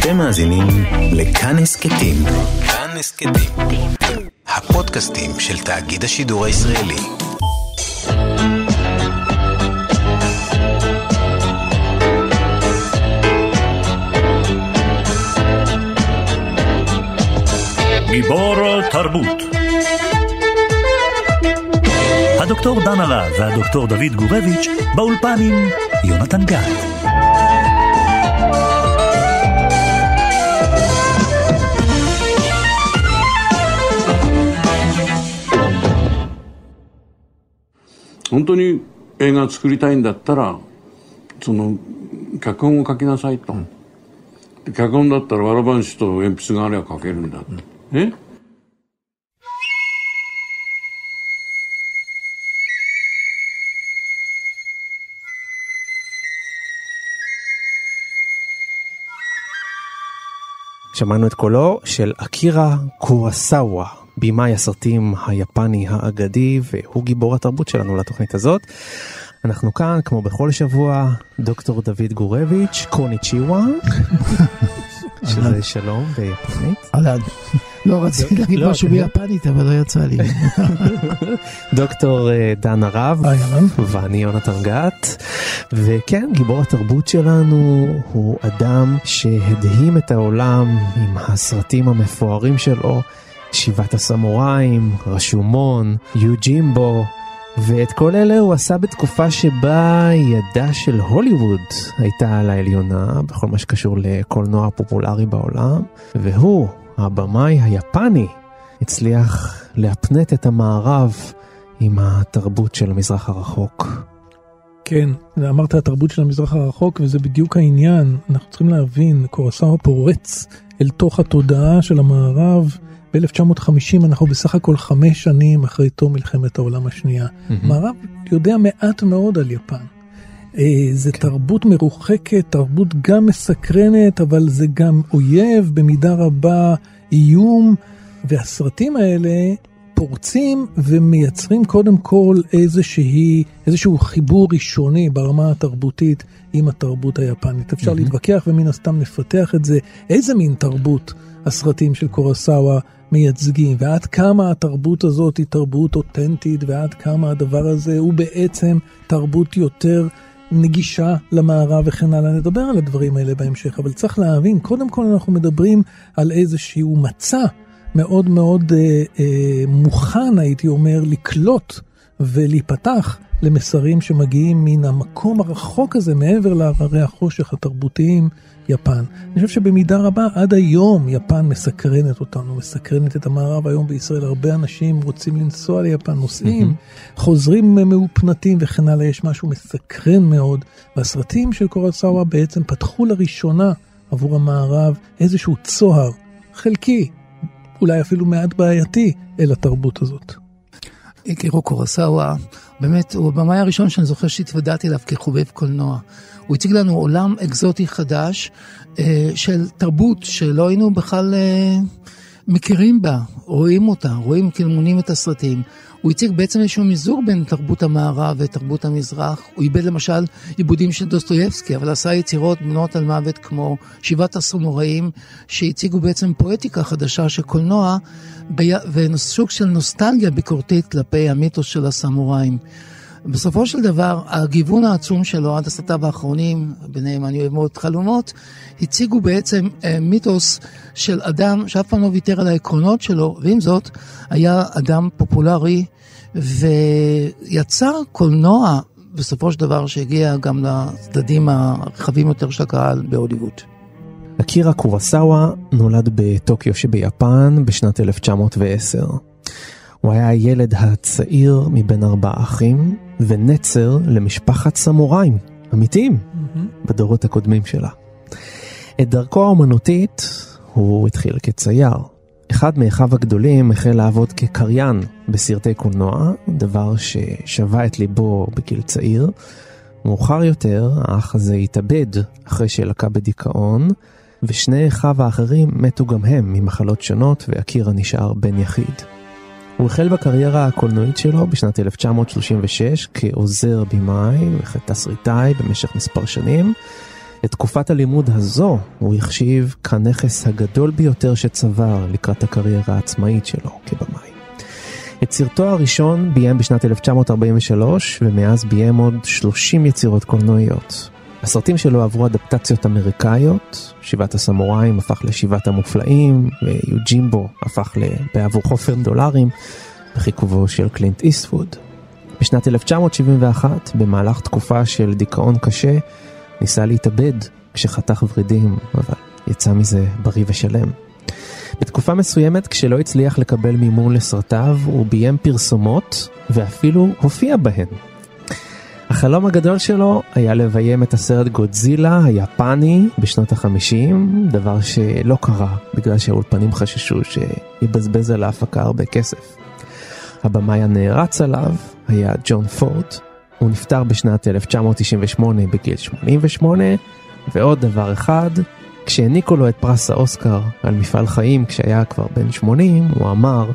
אתם מאזינים לכאן הסכתים. כאן הסכתים. הפודקאסטים של תאגיד השידור הישראלי. גיבור תרבות הדוקטור דן הרב והדוקטור דוד גורביץ' באולפן עם יונתן גת. 本当に映画作りたいんだったらその脚本を書きなさいと、うん、脚本だったらわらばんしと鉛筆があれば書けるんだ、うん、ね שמענו את קולו של אקירה קורסאווה, במאי הסרטים היפני האגדי, והוא גיבור התרבות שלנו לתוכנית הזאת. אנחנו כאן, כמו בכל שבוע, דוקטור דוד גורביץ', קוניצ'יווה, שזה שלום ביפנית. אהלן. לא רציתי להגיד לא, משהו ביפנית, אבל לא יצא לי. דוקטור אה, דן הרב, ואני יונתן גת, וכן, גיבור התרבות שלנו הוא אדם שהדהים את העולם עם הסרטים המפוארים שלו, שבעת הסמוראים, רשומון, יוג'ימבו. ואת כל אלה הוא עשה בתקופה שבה ידה של הוליווד הייתה על העליונה בכל מה שקשור לקולנוע פופולרי בעולם, והוא, הבמאי היפני הצליח להפנט את המערב עם התרבות של המזרח הרחוק. כן, אמרת התרבות של המזרח הרחוק וזה בדיוק העניין, אנחנו צריכים להבין, קורסאו פורץ אל תוך התודעה של המערב. ב-1950 אנחנו בסך הכל חמש שנים אחרי תום מלחמת העולם השנייה. מערב יודע מעט מאוד על יפן. אה, זה כן. תרבות מרוחקת, תרבות גם מסקרנת, אבל זה גם אויב, במידה רבה איום, והסרטים האלה פורצים ומייצרים קודם כל איזושהי, איזשהו חיבור ראשוני ברמה התרבותית עם התרבות היפנית. אפשר mm-hmm. להתווכח ומן הסתם נפתח את זה, איזה מין תרבות הסרטים של קורסאווה מייצגים, ועד כמה התרבות הזאת היא תרבות אותנטית, ועד כמה הדבר הזה הוא בעצם תרבות יותר נגישה למערב וכן הלאה, נדבר על הדברים האלה בהמשך, אבל צריך להבין, קודם כל אנחנו מדברים על איזשהו מצע מאוד מאוד אה, אה, מוכן, הייתי אומר, לקלוט ולהיפתח למסרים שמגיעים מן המקום הרחוק הזה, מעבר להררי החושך התרבותיים יפן. אני חושב שבמידה רבה עד היום יפן מסקרנת אותנו, מסקרנת את המערב היום בישראל. הרבה אנשים רוצים לנסוע ליפן, נוסעים, mm-hmm. חוזרים מאופנתים וכן הלאה, יש משהו מסקרן מאוד. והסרטים של קורסאווה בעצם פתחו לראשונה עבור המערב איזשהו צוהר חלקי, אולי אפילו מעט בעייתי, אל התרבות הזאת. איקירו קורסאווה, באמת, הוא הבמאי הראשון שאני זוכר שהתוודעתי אליו כחובב קולנוע. הוא הציג לנו עולם אקזוטי חדש אה, של תרבות שלא היינו בכלל אה, מכירים בה, רואים אותה, רואים כאילו מונים את הסרטים. הוא הציג בעצם איזשהו מיזוג בין תרבות המערב ותרבות המזרח. הוא איבד למשל עיבודים של דוסטויבסקי, אבל עשה יצירות בנות על מוות כמו שבעת הסמוראים, שהציגו בעצם פואטיקה חדשה של קולנוע, וסוג של נוסטלגיה ביקורתית כלפי המיתוס של הסמוראים. בסופו של דבר, הגיוון העצום שלו עד הסרטיו האחרונים, ביניהם אני אוהב מאוד חלומות, הציגו בעצם אה, מיתוס של אדם שאף פעם לא ויתר על העקרונות שלו, ועם זאת, היה אדם פופולרי ויצר קולנוע בסופו של דבר שהגיע גם לצדדים הרחבים יותר של הקהל בהוליווד. אקירה קורסאווה נולד בטוקיו שביפן בשנת 1910. הוא היה הילד הצעיר מבין ארבעה אחים, ונצר למשפחת סמוראים, אמיתיים, mm-hmm. בדורות הקודמים שלה. את דרכו האומנותית הוא התחיל כצייר. אחד מאחיו הגדולים החל לעבוד כקריין בסרטי קולנוע, דבר ששבה את ליבו בגיל צעיר. מאוחר יותר, האח הזה התאבד אחרי שלקה בדיכאון, ושני אחיו האחרים מתו גם הם ממחלות שונות, ואקירה נשאר בן יחיד. הוא החל בקריירה הקולנועית שלו בשנת 1936 כעוזר במאי וכתסריטאי במשך מספר שנים, את תקופת הלימוד הזו הוא החשיב כנכס הגדול ביותר שצבר לקראת הקריירה העצמאית שלו כבמאי. את סרטו הראשון ביים בשנת 1943, ומאז ביים עוד 30 יצירות קולנועיות. הסרטים שלו עברו אדפטציות אמריקאיות, שבעת הסמוראים הפך לשבעת המופלאים, ויוג'ימבו הפך לבעבור חופר דולרים, בחיכובו של קלינט איסטווד. בשנת 1971, במהלך תקופה של דיכאון קשה, ניסה להתאבד כשחתך ורידים, אבל יצא מזה בריא ושלם. בתקופה מסוימת, כשלא הצליח לקבל מימון לסרטיו, הוא ביים פרסומות, ואפילו הופיע בהן. החלום הגדול שלו היה לביים את הסרט גודזילה היפני בשנות החמישים, דבר שלא קרה בגלל שהאולפנים חששו שיבזבז על ההפקה הרבה כסף. הבמאי הנערץ עליו היה ג'ון פורד, הוא נפטר בשנת 1998 בגיל 88, ועוד דבר אחד, כשהעניקו לו את פרס האוסקר על מפעל חיים כשהיה כבר בן 80, הוא אמר,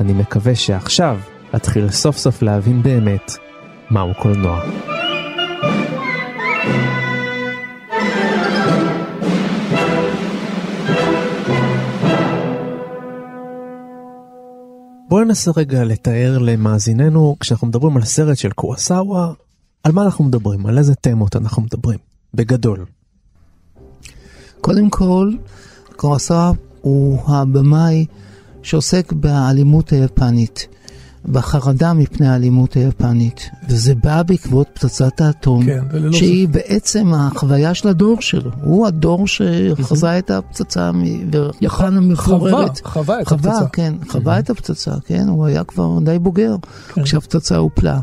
אני מקווה שעכשיו אתחיל סוף סוף להבין באמת מהו קולנוע. בואו ננסה רגע לתאר למאזיננו, כשאנחנו מדברים על סרט של קורסאווה, על מה אנחנו מדברים? על איזה תמות אנחנו מדברים? בגדול. קודם כל, קורסאווה הוא הבמאי שעוסק באלימות היפנית. בחרדה מפני האלימות היפנית, וזה בא בעקבות פצצת האטום, כן, שהיא ספק. בעצם החוויה של הדור שלו. הוא הדור שחזה את הפצצה ביפן המפוררת. חווה, חווה את חווה, הפצצה. כן, חווה את הפצצה, כן, הוא היה כבר די בוגר כן. כשהפצצה הופלה.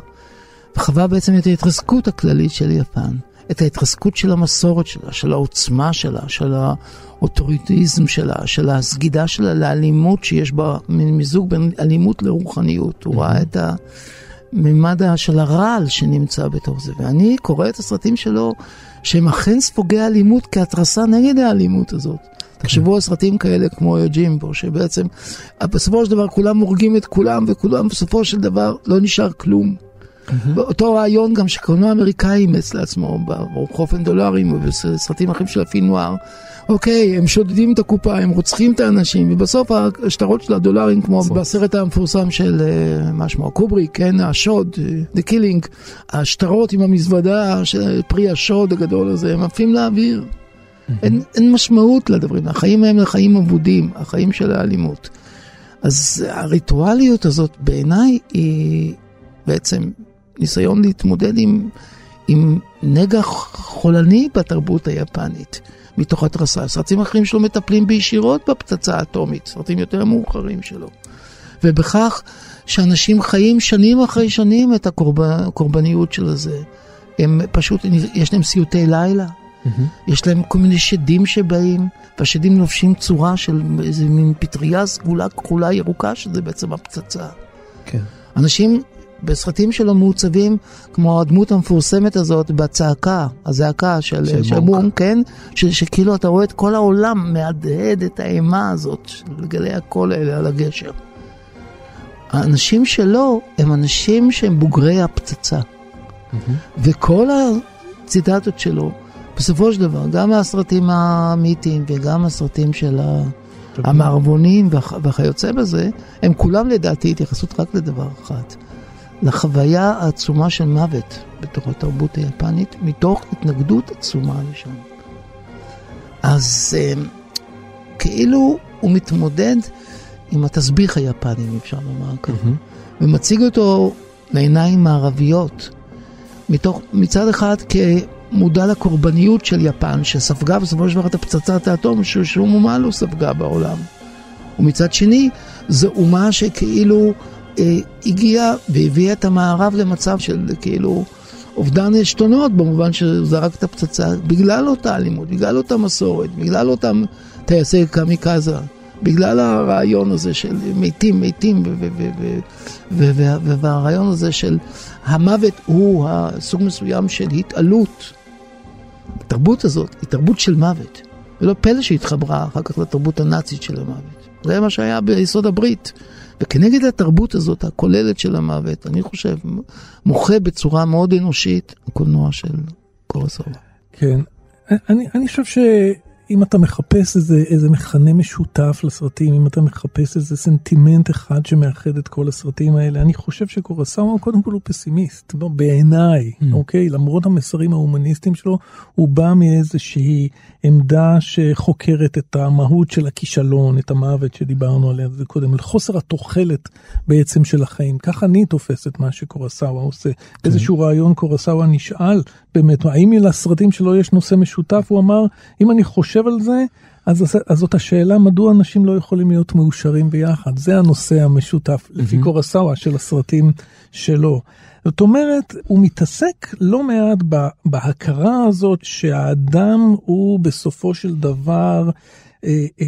וחווה בעצם את ההתרסקות הכללית של יפן. את ההתרסקות של המסורת שלה, של העוצמה שלה, של האוטוריטיזם שלה, של הסגידה שלה לאלימות שיש בה מין מיזוג בין אלימות לרוחניות. הוא ראה את הממד של הרעל שנמצא בתוך זה. ואני קורא את הסרטים שלו, שהם אכן ספוגי אלימות כהתרסה נגד האלימות הזאת. תחשבו על סרטים כאלה כמו ג'ימבו, שבעצם בסופו של דבר כולם הורגים את כולם, וכולם בסופו של דבר לא נשאר כלום. אותו רעיון גם שקולנוע אמריקאי אימץ לעצמו, בחופן דולרים ובסרטים אחרים של הפינואר. אוקיי, הם שודדים את הקופה, הם רוצחים את האנשים, ובסוף השטרות של הדולרים, כמו בסרט המפורסם של, אה, מה שמו, קובריק, כן, השוד, אה, The Killing, השטרות עם המזוודה, של פרי השוד הגדול הזה, הם עפים לאוויר. אין, אין משמעות לדברים, החיים הם לחיים אבודים, החיים של האלימות. אז הריטואליות הזאת בעיניי היא בעצם ניסיון להתמודד עם, עם נגע חולני בתרבות היפנית, מתוך התרסה. סרטים אחרים שלו מטפלים בישירות בפצצה האטומית, סרטים יותר מאוחרים שלו. ובכך שאנשים חיים שנים אחרי שנים את הקורבניות של זה. הם פשוט, יש להם סיוטי לילה, mm-hmm. יש להם כל מיני שדים שבאים, והשדים לובשים צורה של איזה מין פטריה סגולה כחולה ירוקה, שזה בעצם הפצצה. כן. אנשים בסרטים שלו מעוצבים, כמו הדמות המפורסמת הזאת בצעקה, הזעקה של, של של מונק, כן? ש, שכאילו אתה רואה את כל העולם מהדהד את האימה הזאת, של גלי הקול האלה על הגשר. האנשים שלו הם אנשים שהם בוגרי הפצצה. Mm-hmm. וכל הציטטות שלו, בסופו של דבר, גם מהסרטים המיתיים וגם הסרטים של המערבונים וכיוצא בזה, הם כולם לדעתי התייחסות רק לדבר אחד. לחוויה העצומה של מוות בתוך התרבות היפנית, מתוך התנגדות עצומה לשם. אז כאילו הוא מתמודד עם התסביך היפני, אם אפשר לומר ככה, mm-hmm. ומציג אותו לעיניים מערביות, מתוך, מצד אחד כמודע לקורבניות של יפן, שספגה בסופו של דבר את הפצצת האטום, ששום אומה לא ספגה בעולם. ומצד שני, זו אומה שכאילו הגיעה והביאה את המערב למצב של כאילו אובדן עשתונות במובן שזרק את הפצצה בגלל אותה אלימות, בגלל אותה מסורת, בגלל אותם טייסי קמיקזה, בגלל הרעיון הזה של מתים, מתים, והרעיון הזה של המוות הוא סוג מסוים של התעלות. התרבות הזאת היא תרבות של מוות, ולא פלא שהתחברה אחר כך לתרבות הנאצית של המוות. זה מה שהיה ביסוד הברית. וכנגד התרבות הזאת, הכוללת של המוות, אני חושב, מוחה בצורה מאוד אנושית הקולנוע של קורסאווה. כן, אני, אני חושב שאם אתה מחפש איזה, איזה מכנה משותף לסרטים, אם אתה מחפש איזה סנטימנט אחד שמאחד את כל הסרטים האלה, אני חושב שקורסאווה קודם כל הוא פסימיסט, לא, בעיניי, mm. אוקיי? למרות המסרים ההומניסטיים שלו, הוא בא מאיזושהי עמדה שחוקרת את המהות של הכישלון, את המוות שדיברנו עליה קודם, לחוסר התוחלת בעצם של החיים. ככה אני תופס את מה שקורסאווה עושה. כן. איזשהו רעיון קורסאווה נשאל, באמת, האם לסרטים שלו יש נושא משותף? הוא אמר, אם אני חושב על זה, אז, אז זאת השאלה מדוע אנשים לא יכולים להיות מאושרים ביחד. זה הנושא המשותף, לפי mm-hmm. קורסאווה, של הסרטים שלו. זאת אומרת, הוא מתעסק לא מעט בהכרה הזאת שהאדם הוא בסופו של דבר, אה, אה,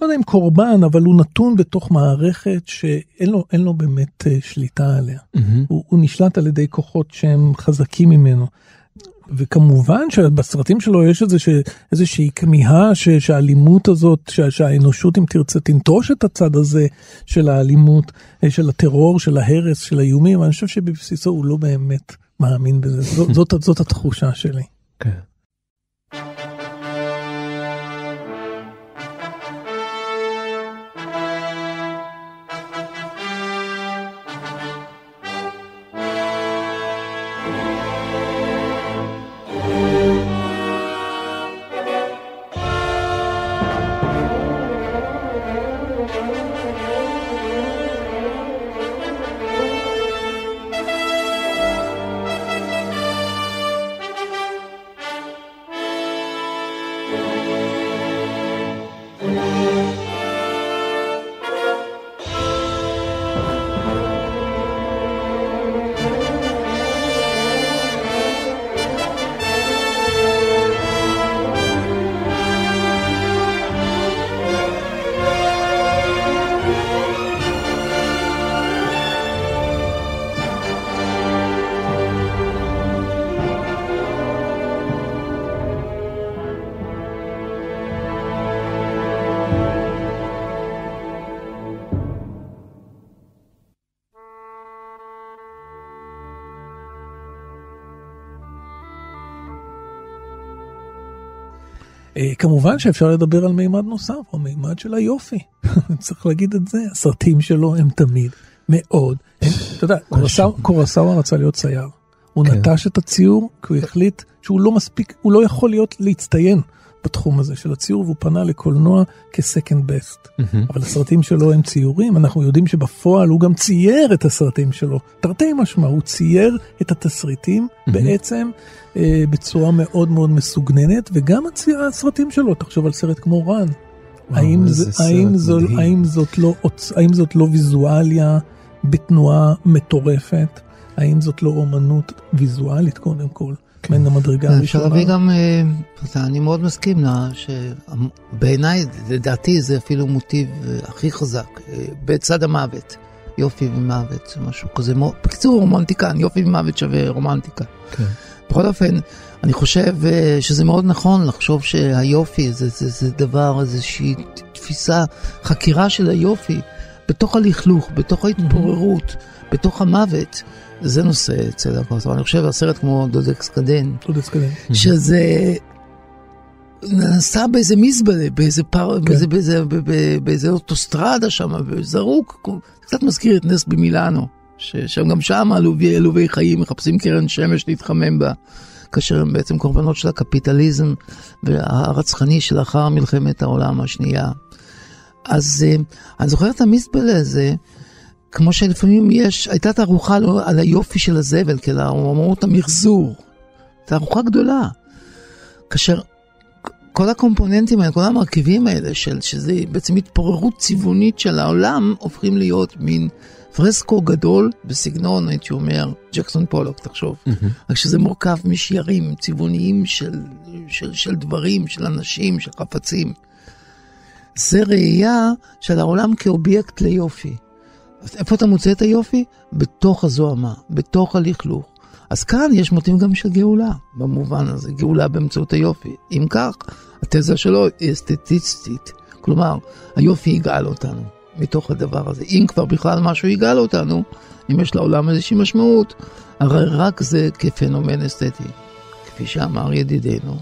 לא יודע אם קורבן, אבל הוא נתון בתוך מערכת שאין לו, לו באמת אה, שליטה עליה. Mm-hmm. הוא, הוא נשלט על ידי כוחות שהם חזקים ממנו. וכמובן שבסרטים שלו יש איזה ש... איזושהי כמיהה ש... שהאלימות הזאת, ש... שהאנושות אם תרצה תנטוש את הצד הזה של האלימות, אה, של הטרור, של ההרס, של האיומים, אני חושב שבבסיסו הוא לא באמת מאמין בזה, זאת, זאת, זאת התחושה שלי. כן. כמובן שאפשר לדבר על מימד נוסף, המימד של היופי. צריך להגיד את זה, הסרטים שלו הם תמיד מאוד, אתה יודע, קורסאווה רצה להיות צייר. הוא כן. נטש את הציור כי הוא החליט שהוא לא מספיק, הוא לא יכול להיות להצטיין בתחום הזה של הציור והוא פנה לקולנוע כסקנד בסט. Mm-hmm. אבל הסרטים שלו הם ציורים, אנחנו יודעים שבפועל הוא גם צייר את הסרטים שלו. תרתי משמע, הוא צייר את התסריטים mm-hmm. בעצם אה, בצורה מאוד מאוד מסוגננת, וגם הצייר, הסרטים שלו, תחשוב על סרט כמו רן. האם, זה, האם, זו, האם, זאת לא, האם זאת לא ויזואליה בתנועה מטורפת? האם זאת לא אומנות ויזואלית קודם כל? כן. המדרגה הראשונה. אפשר להביא גם, אה, אני מאוד מסכים שבעיניי, לדעתי זה אפילו מוטיב אה, הכי חזק, אה, בצד המוות. יופי ומוות, משהו כזה, בקיצור רומנטיקן, יופי ומוות שווה רומנטיקה. כן. בכל אופן, אני חושב שזה מאוד נכון לחשוב שהיופי זה, זה, זה דבר, איזושהי תפיסה, חקירה של היופי, בתוך הלכלוך, בתוך ההתפוררות, mm-hmm. בתוך המוות. זה נושא אצל הקורסון. אני חושב הסרט כמו דודקס קדן, דודקס קדן, שזה נעשה באיזה מזבלה, באיזה פר... כן. באיזה, באיזה, באיזה, באיזה אוטוסטרדה שם, זרוק, קצת מזכיר את נס במילאנו, שגם שם עלובי, עלובי חיים מחפשים קרן שמש להתחמם בה. כאשר הם בעצם קורבנות של הקפיטליזם והרצחני שלאחר מלחמת העולם השנייה. אז אה, אני זוכר את המזבלה הזה, כמו שלפעמים יש, הייתה תערוכה על היופי של הזבל, כאילו, אמרו את המחזור. תערוכה גדולה. כאשר כל הקומפוננטים האלה, כל המרכיבים האלה, של, שזה בעצם התפוררות צבעונית של העולם, הופכים להיות מין פרסקו גדול בסגנון, הייתי אומר, ג'קסון פולוק, תחשוב. רק שזה מורכב משיירים צבעוניים של, של, של דברים, של אנשים, של חפצים. זה ראייה של העולם כאובייקט ליופי. אז איפה אתה מוצא את היופי? בתוך הזוהמה, בתוך הלכלוך. אז כאן יש מוטים גם של גאולה, במובן הזה, גאולה באמצעות היופי. אם כך, התזה שלו היא אסתטיסטית. כלומר, היופי יגאל אותנו מתוך הדבר הזה. אם כבר בכלל משהו יגאל אותנו, אם יש לעולם איזושהי משמעות, הרי רק זה כפנומן אסתטי. כפי שאמר ידידנו,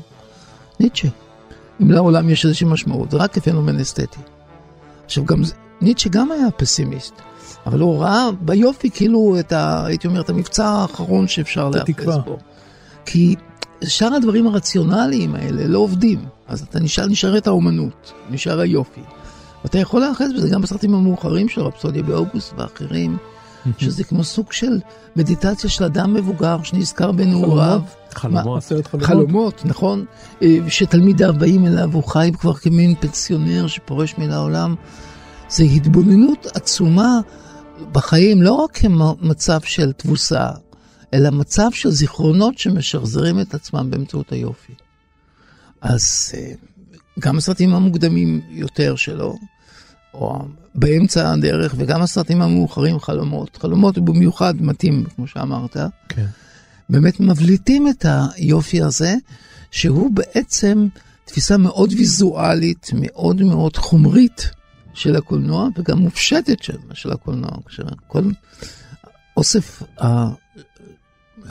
ניטשה. אם לעולם יש איזושהי משמעות, זה רק כפנומן אסתטי. עכשיו גם, ניטשה גם היה פסימיסט, אבל הוא ראה ביופי כאילו את ה... הייתי אומר, את המבצע האחרון שאפשר להאחז בו. כי שאר הדברים הרציונליים האלה לא עובדים, אז אתה נשאר, נשאר את האומנות, נשאר היופי. ואתה יכול להאחז בזה גם בסרטים המאוחרים של רפסודיה באוגוסט ואחרים, שזה כמו סוג של מדיטציה של אדם מבוגר שנזכר בנעוריו. חלומות. חלומות, חלומות, נכון? אה, שתלמידיו באים אליו, הוא חי כבר כמין פנסיונר שפורש מן העולם. זה התבוננות עצומה בחיים, לא רק כמצב של תבוסה, אלא מצב של זיכרונות שמשחזרים את עצמם באמצעות היופי. אז אה, גם הסרטים המוקדמים יותר שלו, או באמצע הדרך, וגם הסרטים המאוחרים, חלומות. חלומות במיוחד מתאים, כמו שאמרת. כן. באמת מבליטים את היופי הזה, שהוא בעצם תפיסה מאוד ויזואלית, מאוד מאוד חומרית של הקולנוע, וגם מופשטת של, של הקולנוע. כל אוסף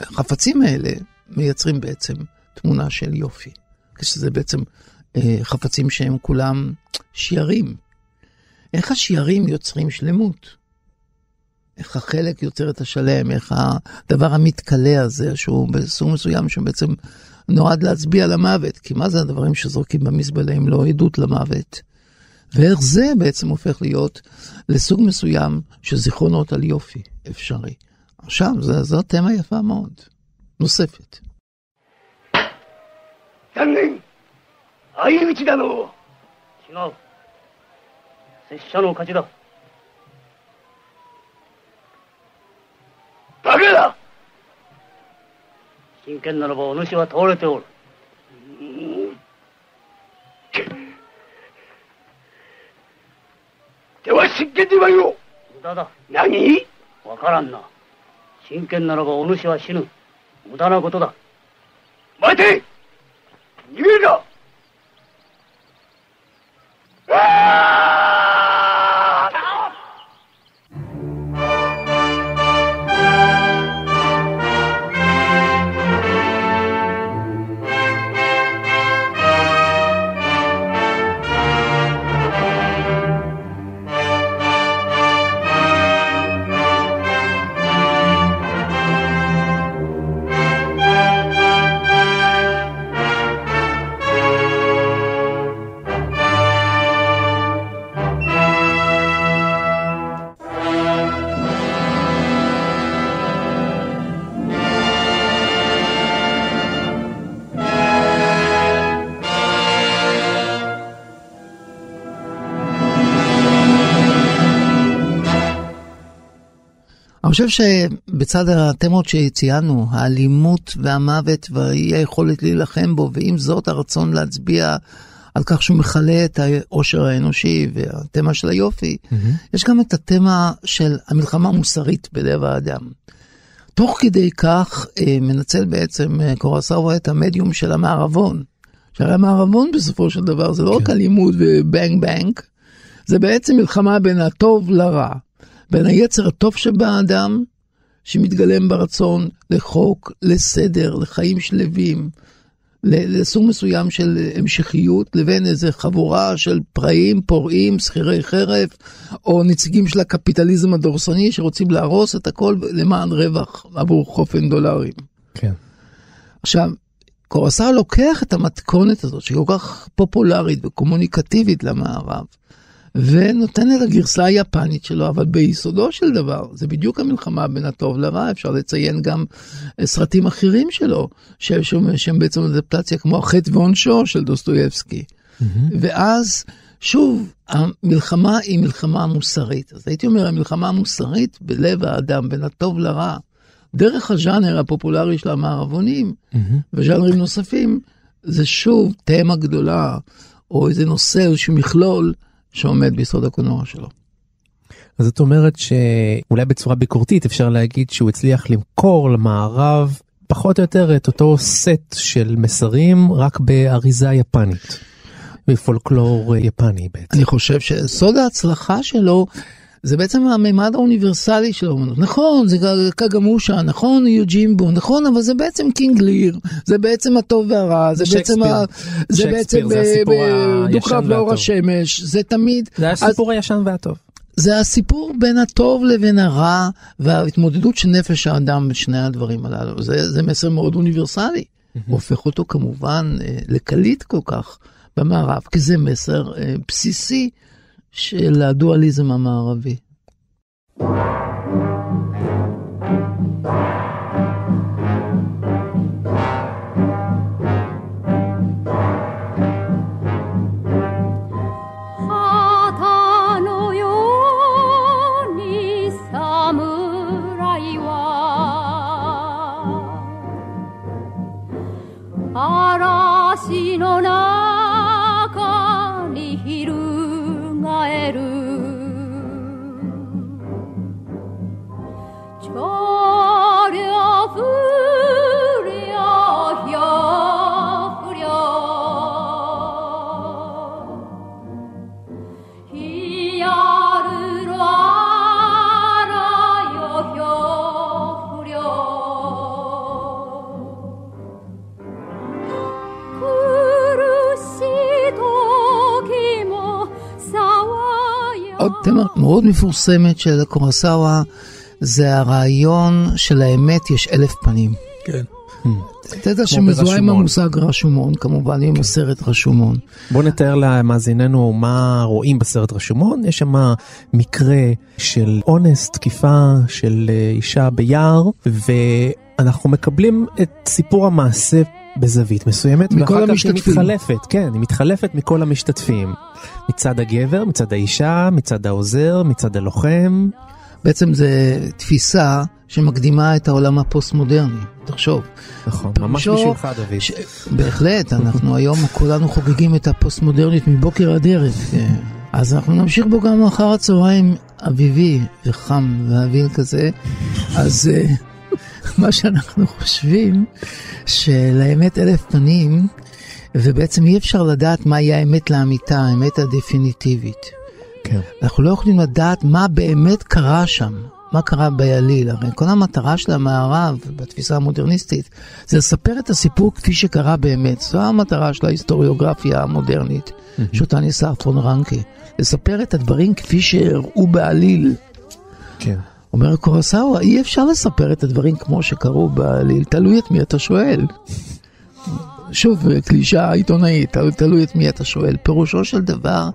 החפצים האלה מייצרים בעצם תמונה של יופי. כשזה בעצם אה, חפצים שהם כולם שיירים. איך השיירים יוצרים שלמות? איך החלק יוצר את השלם, איך הדבר המתכלה הזה, שהוא בסוג מסוים שבעצם נועד להצביע על המוות, כי מה זה הדברים שזורקים במזבלה אם לא עדות למוות? ואיך זה בעצם הופך להיות לסוג מסוים של זיכרונות על יופי אפשרי. עכשיו, זו תמה יפה מאוד, נוספת. 残念相打ちだの違う 拙者の勝ちだ。バカだ真剣ならばお主は倒れておる。では真剣に言わよ。無駄だ。何？わからんな。真剣ならばお主は死ぬ。無駄なことだ。待て！逃げるな חושב שבצד התמות שציינו, האלימות והמוות והאי היכולת להילחם בו, ועם זאת הרצון להצביע על כך שהוא מכלה את העושר האנושי והתמה של היופי, mm-hmm. יש גם את התמה של המלחמה המוסרית בלב האדם. תוך כדי כך אה, מנצל בעצם אה, קורסאווה את המדיום של המערבון. שהרי המערבון בסופו של דבר זה לא כן. רק אלימות ובנג בנג, זה בעצם מלחמה בין הטוב לרע. בין היצר הטוב שבאדם, שמתגלם ברצון לחוק, לסדר, לחיים שלווים, לסוג מסוים של המשכיות, לבין איזה חבורה של פראים, פורעים, שכירי חרב, או נציגים של הקפיטליזם הדורסני שרוצים להרוס את הכל למען רווח עבור חופן דולרים. כן. עכשיו, קורסאו לוקח את המתכונת הזאת, שהיא כל כך פופולרית וקומוניקטיבית למערב, ונותן את הגרסה היפנית שלו, אבל ביסודו של דבר זה בדיוק המלחמה בין הטוב לרע, אפשר לציין גם סרטים אחרים שלו, שהם, שהם בעצם אדפטציה כמו החטא ועונשו של דוסטויבסקי. Mm-hmm. ואז שוב, המלחמה היא מלחמה מוסרית. אז הייתי אומר, המלחמה המוסרית בלב האדם, בין הטוב לרע, דרך הז'אנר הפופולרי של המערבונים mm-hmm. וז'אנרים נוספים, זה שוב תמה גדולה, או איזה נושא, איזשהו מכלול שעומד ביסוד הקולנוע שלו. אז זאת אומרת שאולי בצורה ביקורתית אפשר להגיד שהוא הצליח למכור למערב פחות או יותר את אותו סט של מסרים רק באריזה יפנית. בפולקלור יפני בעצם. אני חושב שסוד ההצלחה שלו זה בעצם הממד האוניברסלי של האומנות. נכון, זה קאגמושה, נכון, יוג'ימבו, נכון, אבל זה בעצם קינג ליר, זה בעצם הטוב והרע, זה בעצם, ה... זה בעצם דו-קרב לאור השמש, זה תמיד... זה הסיפור אז... הישן והטוב. זה הסיפור בין הטוב לבין הרע וההתמודדות של נפש האדם בשני הדברים הללו. זה, זה מסר מאוד אוניברסלי. Mm-hmm. הופך אותו כמובן אה, לקליט כל כך במערב, כי זה מסר אה, בסיסי של הדואליזם המערבי. תמה מאוד מפורסמת של קורסאווה זה הרעיון של האמת יש אלף פנים. כן. אתה יודע שמזוהה עם המושג רשומון, כמובן, עם הסרט רשומון. בוא נתאר למאזיננו מה רואים בסרט רשומון. יש שם מקרה של אונס, תקיפה של אה, אישה ביער, ואנחנו מקבלים את סיפור המעשה בזווית מסוימת, ואחר כך היא מתחלפת, כן, היא מתחלפת מכל המשתתפים. מצד הגבר, מצד האישה, מצד העוזר, מצד הלוחם. בעצם זה תפיסה שמקדימה את העולם הפוסט-מודרני, תחשוב. נכון, ממש בשבילך דוד. ש... בהחלט, אנחנו היום כולנו חוגגים את הפוסט-מודרניות מבוקר עד ערב. אז אנחנו נמשיך בו גם אחר הצהריים אביבי וחם והביל כזה. אז אה, מה שאנחנו חושבים, שלאמת אלף פנים, ובעצם אי אפשר לדעת מהי האמת לאמיתה, האמת הדפיניטיבית. כן. אנחנו לא יכולים לדעת מה באמת קרה שם, מה קרה ביליל. הרי כל המטרה של המערב, בתפיסה המודרניסטית, זה לספר את הסיפור כפי שקרה באמת. זו המטרה של ההיסטוריוגרפיה המודרנית, mm-hmm. שאותה ניסה פון רנקה. לספר את הדברים כפי שהראו בעליל. כן. אומר קורסאווה, אי אפשר לספר את הדברים כמו שקרו בעליל, תלוי את מי אתה שואל. שוב, קלישה עיתונאית, תלוי, תלוי את מי אתה שואל. פירושו של דבר,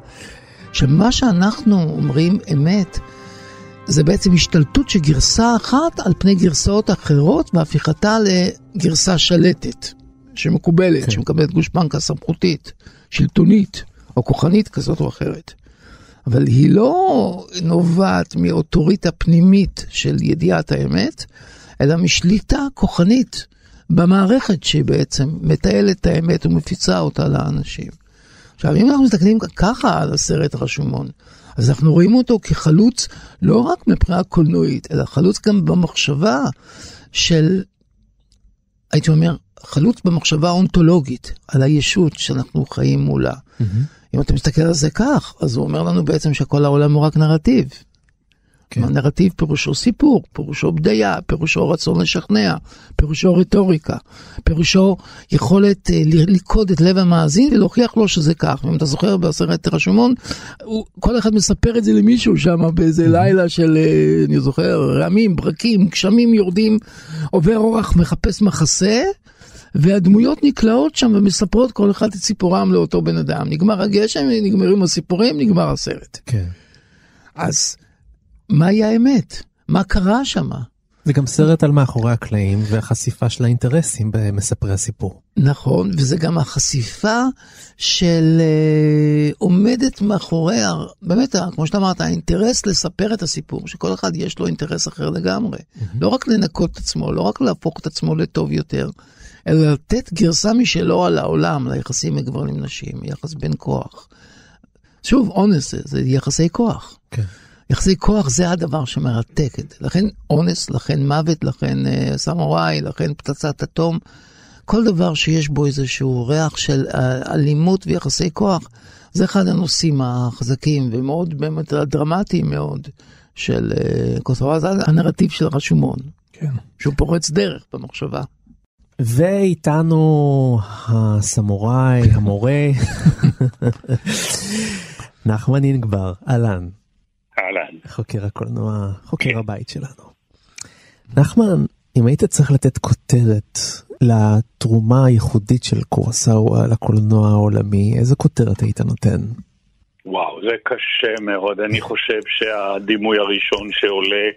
שמה שאנחנו אומרים אמת, זה בעצם השתלטות של גרסה אחת על פני גרסאות אחרות והפיכתה לגרסה שלטת, שמקובלת, כן. שמקבלת גושפנקה סמכותית, שלטונית או כוחנית כזאת או אחרת. אבל היא לא נובעת מאוטוריטה פנימית של ידיעת האמת, אלא משליטה כוחנית במערכת שהיא בעצם מתעלת את האמת ומפיצה אותה לאנשים. עכשיו, אם אנחנו מסתכלים ככה על הסרט רשומון, אז אנחנו רואים אותו כחלוץ לא רק מבחינה קולנועית, אלא חלוץ גם במחשבה של, הייתי אומר, חלוץ במחשבה האונתולוגית על הישות שאנחנו חיים מולה. Mm-hmm. אם אתה מסתכל על זה כך, אז הוא אומר לנו בעצם שכל העולם הוא רק נרטיב. כן. נרטיב פירושו סיפור, פירושו בדיה, פירושו רצון לשכנע, פירושו רטוריקה, פירושו יכולת לקוד את לב המאזין ולהוכיח לו שזה כך. אם אתה זוכר בסרט רשומון, הוא, כל אחד מספר את זה למישהו שם באיזה לילה של, uh, אני זוכר, רעמים, ברקים, גשמים יורדים, עובר אורח, מחפש מחסה. והדמויות נקלעות שם ומספרות כל אחד את סיפורם לאותו בן אדם. נגמר הגשם, נגמרים הסיפורים, נגמר הסרט. כן. אז מהי האמת? מה קרה שם? זה גם סרט על מאחורי הקלעים והחשיפה של האינטרסים במספרי הסיפור. נכון, וזה גם החשיפה של uh, עומדת מאחורי, באמת, כמו שאתה אמרת, האינטרס לספר את הסיפור, שכל אחד יש לו אינטרס אחר לגמרי. Mm-hmm. לא רק לנקות את עצמו, לא רק להפוך את עצמו לטוב יותר, אלא לתת גרסה משלו על העולם, ליחסים מגברים נשים, יחס בין כוח. שוב, אונס זה יחסי כוח. כן. יחסי כוח זה הדבר שמרתק את זה. לכן אונס, לכן מוות, לכן אה, סמוראי, לכן פצצת אטום. כל דבר שיש בו איזשהו ריח של אה, אלימות ויחסי כוח, זה אחד הנושאים החזקים ומאוד באמת דרמטיים מאוד של קורסאווה, זה הנרטיב של רשומון, כן. שהוא פורץ דרך במחשבה. ואיתנו הסמוראי, המורה, נחמן אינגבר, אהלן. אהלן. חוקר הקולנוע, חוקר הבית שלנו. נחמן, אם היית צריך לתת כותרת לתרומה הייחודית של קורסאווה לקולנוע העולמי, איזה כותרת היית נותן? וואו, זה קשה מאוד. אני חושב שהדימוי הראשון שעולה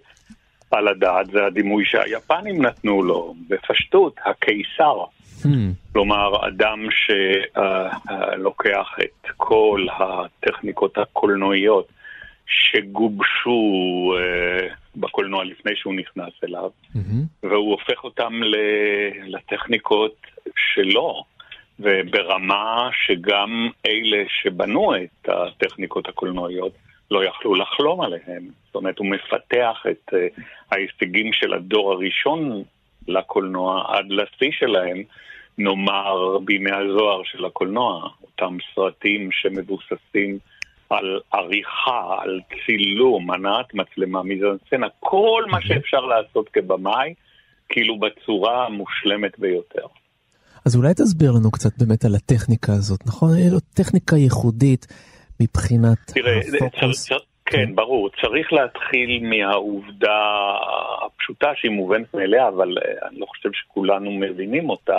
על הדעת זה הדימוי שהיפנים נתנו לו, בפשטות, הקיסר. Hmm. כלומר, אדם שלוקח את כל הטכניקות הקולנועיות שגובשו uh, בקולנוע לפני שהוא נכנס אליו, Mhm. והוא הופך אותם לטכניקות שלו, וברמה שגם אלה שבנו את הטכניקות הקולנועיות לא יכלו לחלום עליהם. זאת אומרת, הוא מפתח את uh, ההישגים של הדור הראשון לקולנוע עד לשיא שלהם, נאמר בימי הזוהר של הקולנוע, אותם סרטים שמבוססים על עריכה, על צילום, הנעת מצלמה, מיזנסצנה, כל מה שאפשר לעשות כבמאי, כאילו בצורה המושלמת ביותר. אז אולי תסביר לנו קצת באמת על הטכניקה הזאת, נכון? היא לו טכניקה ייחודית מבחינת תראה, הפוקוס. צר, כן, ברור, צריך להתחיל מהעובדה הפשוטה שהיא מובנת מאליה, אבל אה, אני לא חושב שכולנו מבינים אותה,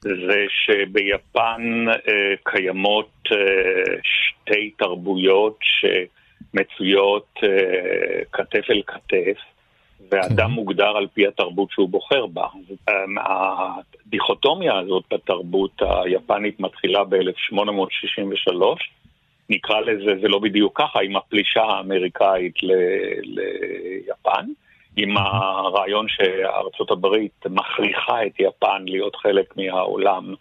זה שביפן אה, קיימות אה, שתי תרבויות שמצויות אה, כתף אל כתף, ואדם כן. מוגדר על פי התרבות שהוא בוחר בה. הדיכוטומיה הזאת בתרבות היפנית מתחילה ב-1863, נקרא לזה, זה לא בדיוק ככה, עם הפלישה האמריקאית ל- ליפן, עם הרעיון שארצות הברית מכריחה את יפן להיות חלק מהעולם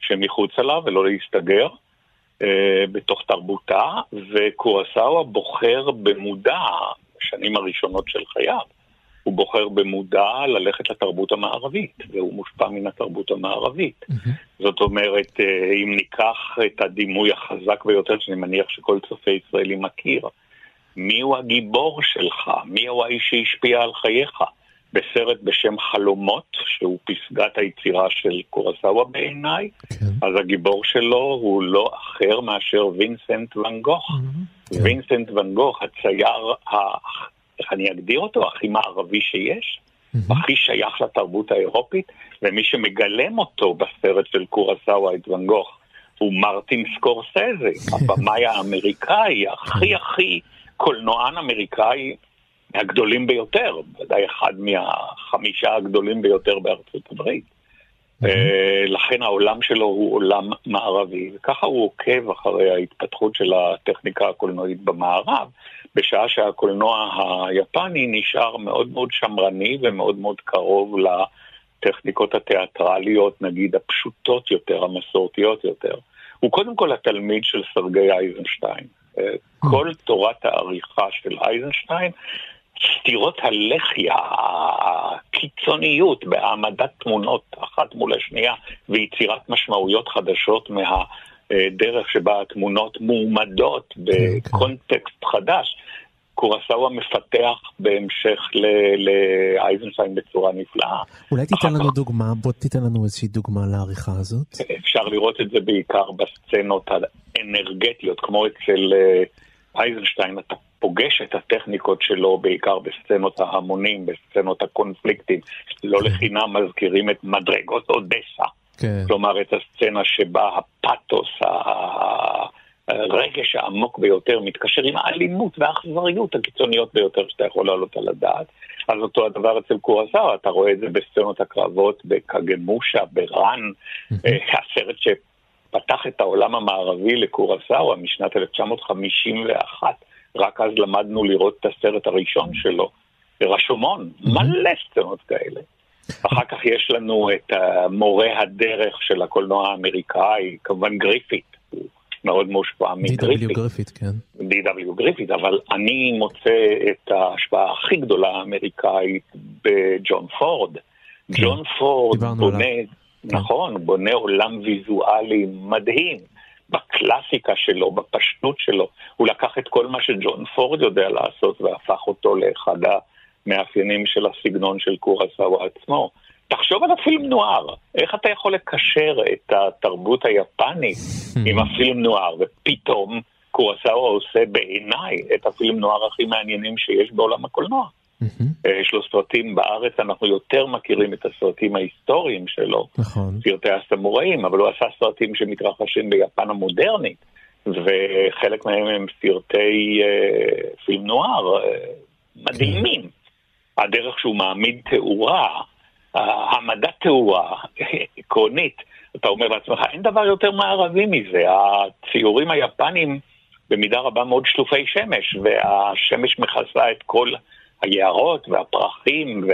שמחוצה לה ולא להסתגר אה, בתוך תרבותה, וקורסאווה בוחר במודע, בשנים הראשונות של חייו, הוא בוחר במודע ללכת לתרבות המערבית, והוא מושפע מן התרבות המערבית. זאת אומרת, אה, אם ניקח את הדימוי החזק ביותר, שאני מניח שכל צופה ישראלי מכיר, מיהו הגיבור שלך? מיהו האיש שהשפיע על חייך? בסרט בשם חלומות, שהוא פסגת היצירה של קורסאווה בעיניי, כן. אז הגיבור שלו הוא לא אחר מאשר וינסנט ואן גוך. כן. וינסנט ואן גוך, הצייר. איך אני אגדיר אותו? הכי מערבי שיש, הכי שייך לתרבות האירופית, ומי שמגלם אותו בסרט של קורסאווה את ואן גוך הוא מרטין סקורסזה, הבמאי האמריקאי הכי הכי קולנוען אמריקאי מהגדולים ביותר, ודאי אחד מהחמישה הגדולים ביותר בארצות הברית. אה, לכן העולם שלו הוא עולם מערבי, וככה הוא עוקב אחרי ההתפתחות של הטכניקה הקולנועית במערב, בשעה שהקולנוע היפני נשאר מאוד מאוד שמרני ומאוד מאוד קרוב לטכניקות התיאטרליות, נגיד הפשוטות יותר, המסורתיות יותר. הוא קודם כל התלמיד של סרגי אייזנשטיין. אה, כל תורת העריכה של אייזנשטיין סתירות הלחי, הקיצוניות בהעמדת תמונות אחת מול השנייה ויצירת משמעויות חדשות מהדרך שבה התמונות מועמדות בקונטקסט חדש, קורסאווה מפתח בהמשך ל- לאייזנשטיין בצורה נפלאה. אולי תיתן לנו דוגמה, בוא תיתן לנו איזושהי דוגמה לעריכה הזאת. אפשר לראות את זה בעיקר בסצנות האנרגטיות, כמו אצל אה, אייזנשטיין, אתה פוגש את הטכניקות שלו בעיקר בסצנות ההמונים, בסצנות הקונפליקטים. לא לחינם מזכירים את מדרגות אודסה. כן. כלומר, את הסצנה שבה הפאתוס, הרגש העמוק ביותר, מתקשר עם האלימות והאכזריות הקיצוניות ביותר שאתה יכול להעלות על הדעת. אז אותו הדבר אצל קורסאווה, אתה רואה את זה בסצנות הקרבות בקגמושה, בראן, אה, הסרט שפתח את העולם המערבי לקורסאווה משנת 1951. רק אז למדנו לראות את הסרט הראשון שלו, רשומון, מלא סצנות כאלה. אחר כך יש לנו את מורה הדרך של הקולנוע האמריקאי, כמובן גריפיט, הוא מאוד מושפע D.W. מגריפיט. גריפיט, כן. D.W. גריפיט, אבל אני מוצא את ההשפעה הכי גדולה האמריקאית בג'ון פורד. ג'ון פורד בונה. כן. נכון, בונה עולם ויזואלי מדהים. בקלאסיקה שלו, בפשטות שלו. הוא לקח את כל מה שג'ון פורד יודע לעשות והפך אותו לאחד המאפיינים של הסגנון של קורסאווה עצמו. תחשוב על הפילם נוער, איך אתה יכול לקשר את התרבות היפנית עם הפילם נוער, ופתאום קורסאווה עושה בעיניי את הפילם נוער הכי מעניינים שיש בעולם הקולנוע. אה, יש לו סרטים בארץ, אנחנו יותר מכירים את הסרטים ההיסטוריים שלו, נכון. סרטי הסמוראים, אבל הוא עשה סרטים שמתרחשים ביפן המודרנית, וחלק מהם הם סרטי אה, פילם נוער אה, מדהימים. הדרך שהוא מעמיד תאורה, העמדת תאורה עקרונית, אתה אומר לעצמך, אין דבר יותר מערבי מזה, הציורים היפנים במידה רבה מאוד שלופי שמש, והשמש מכסה את כל היערות והפרחים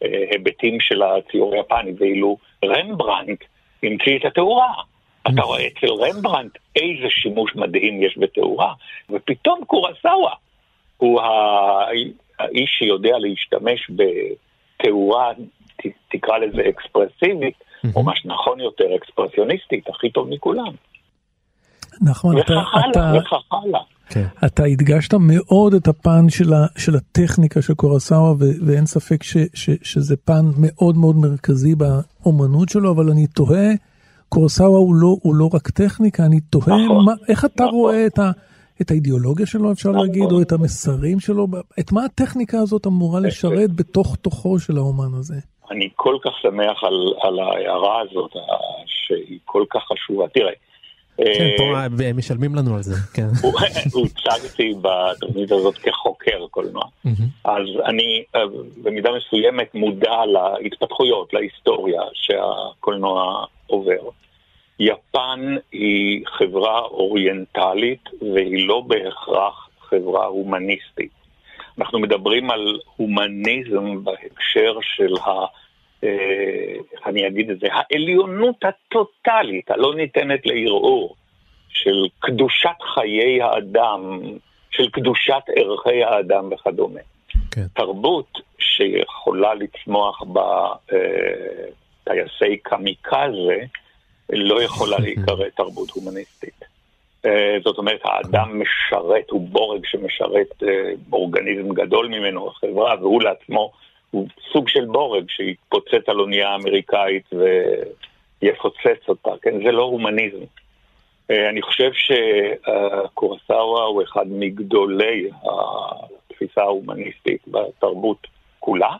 וההיבטים של הציור היפני, ואילו רמברנט המציא את התאורה. אתה רואה אצל רמברנט איזה שימוש מדהים יש בתאורה, ופתאום קורסאווה הוא האיש שיודע להשתמש בתאורה, תקרא לזה אקספרסיבית, או מה שנכון יותר, אקספרסיוניסטית, הכי טוב מכולם. נחמן, אתה, וכך הלאה, אתה, וכך הלאה. כן. אתה הדגשת מאוד את הפן של, ה, של הטכניקה של קורסאווה, ואין ספק ש, ש, שזה פן מאוד מאוד מרכזי באומנות שלו, אבל אני תוהה, קורסאווה הוא לא, הוא לא רק טכניקה, אני תוהה נכון, מה, איך אתה נכון. רואה את, ה, את האידיאולוגיה שלו, אפשר נכון. להגיד, או את המסרים שלו, את מה הטכניקה הזאת אמורה לשרת בתוך תוכו של האומן הזה? אני כל כך שמח על, על ההערה הזאת, שהיא כל כך חשובה. תראה, כן, אה, פה הם משלמים לנו על זה, כן. הוצגתי בתוכנית הזאת כחוקר קולנוע. אז אני אה, במידה מסוימת מודע להתפתחויות, להיסטוריה שהקולנוע עובר. יפן היא חברה אוריינטלית והיא לא בהכרח חברה הומניסטית. אנחנו מדברים על הומניזם בהקשר של ה... אה, אני אגיד את זה? העליונות הטוטלית, הלא ניתנת לערעור, של קדושת חיי האדם, של קדושת ערכי האדם וכדומה. כן. תרבות שיכולה לצמוח בטייסי קמיקזה, לא יכולה להיקרא תרבות הומניסטית. אה, זאת אומרת, האדם משרת, הוא בורג שמשרת אה, אורגניזם גדול ממנו, החברה, והוא לעצמו, סוג של בורג שיתפוצץ על אונייה אמריקאית ויפוצץ אותה, כן? זה לא הומניזם. אה, אני חושב שקורסאווה הוא אחד מגדולי התפיסה ההומניסטית בתרבות כולה,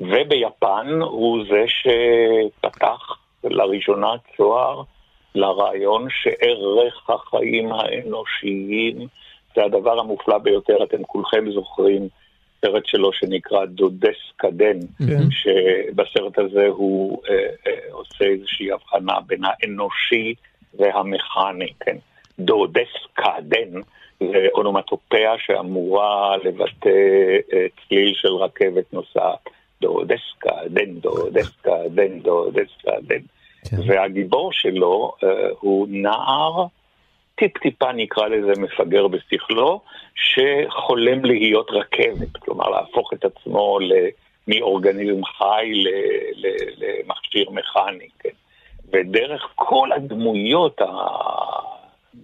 וביפן הוא זה שפתח לראשונה צוהר לרעיון שערך החיים האנושיים זה הדבר המופלא ביותר. אתם כולכם זוכרים סרט שלו שנקרא דודס קדן, כן. שבסרט הזה הוא אה, אה, עושה איזושהי הבחנה בין האנושי והמכני, כן. דודס קדן זה אונומטופיה שאמורה לבטא אה, צליל של רכבת נוסעת. דודס קדן, דודס קדן, דודס קדן. כן. והגיבור שלו uh, הוא נער, טיפ-טיפה נקרא לזה מפגר בשכלו, שחולם להיות רכבת, כלומר להפוך את עצמו ל- מאורגניזם חי למכשיר מכני, כן. ודרך כל הדמויות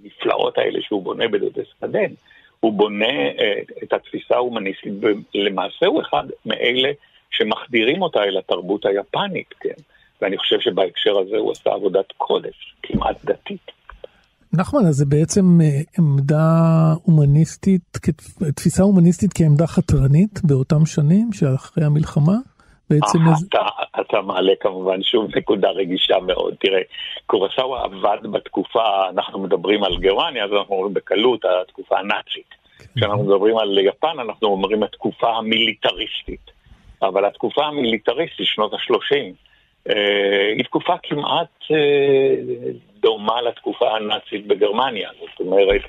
הנפלאות האלה שהוא בונה בדודס קדן, הוא בונה uh, את התפיסה ההומניסטית, למעשה הוא אחד מאלה שמחדירים אותה אל התרבות היפנית, כן. ואני חושב שבהקשר הזה הוא עשה עבודת קודש, כמעט דתית. נחמן, אז זה בעצם אה, עמדה הומניסטית, תפיסה הומניסטית כעמדה חתרנית באותם שנים שאחרי המלחמה? בעצם אה, איזה- אתה, אתה מעלה כמובן שוב נקודה רגישה מאוד. תראה, קורסאווה עבד בתקופה, אנחנו מדברים על גרמניה, אז אנחנו אומרים בקלות התקופה הנאצית. כשאנחנו מדברים על יפן, אנחנו אומרים התקופה המיליטריסטית. אבל התקופה המיליטריסטית, שנות ה-30, היא תקופה כמעט אה, דומה לתקופה הנאצית בגרמניה. זאת אומרת,